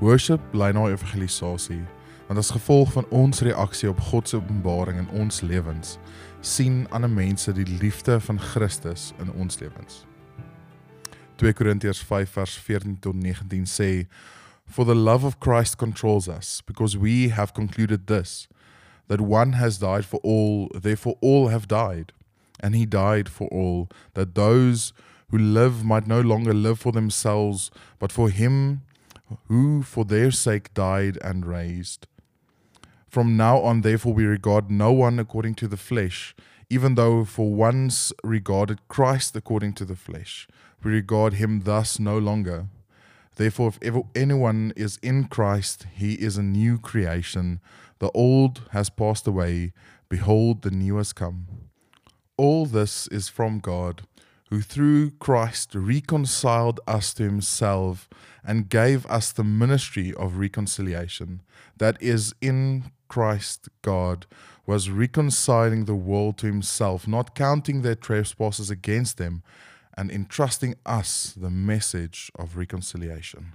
Worship lei na evangelisasie, want as gevolg van ons reaksie op God se openbaring in ons lewens, sien ander mense die liefde van Christus in ons lewens. 2 Korintiërs 5 vers 14 tot 19 sê For the love of Christ controls us because we have concluded this that one has died for all therefore all have died and he died for all that those who live might no longer live for themselves but for him who for their sake died and raised from now on therefore we regard no one according to the flesh even though for once regarded Christ according to the flesh we regard him thus no longer. Therefore, if ever anyone is in Christ, he is a new creation. The old has passed away. Behold, the new has come. All this is from God, who through Christ reconciled us to himself and gave us the ministry of reconciliation. That is, in Christ, God was reconciling the world to himself, not counting their trespasses against them and entrusting us the message of reconciliation.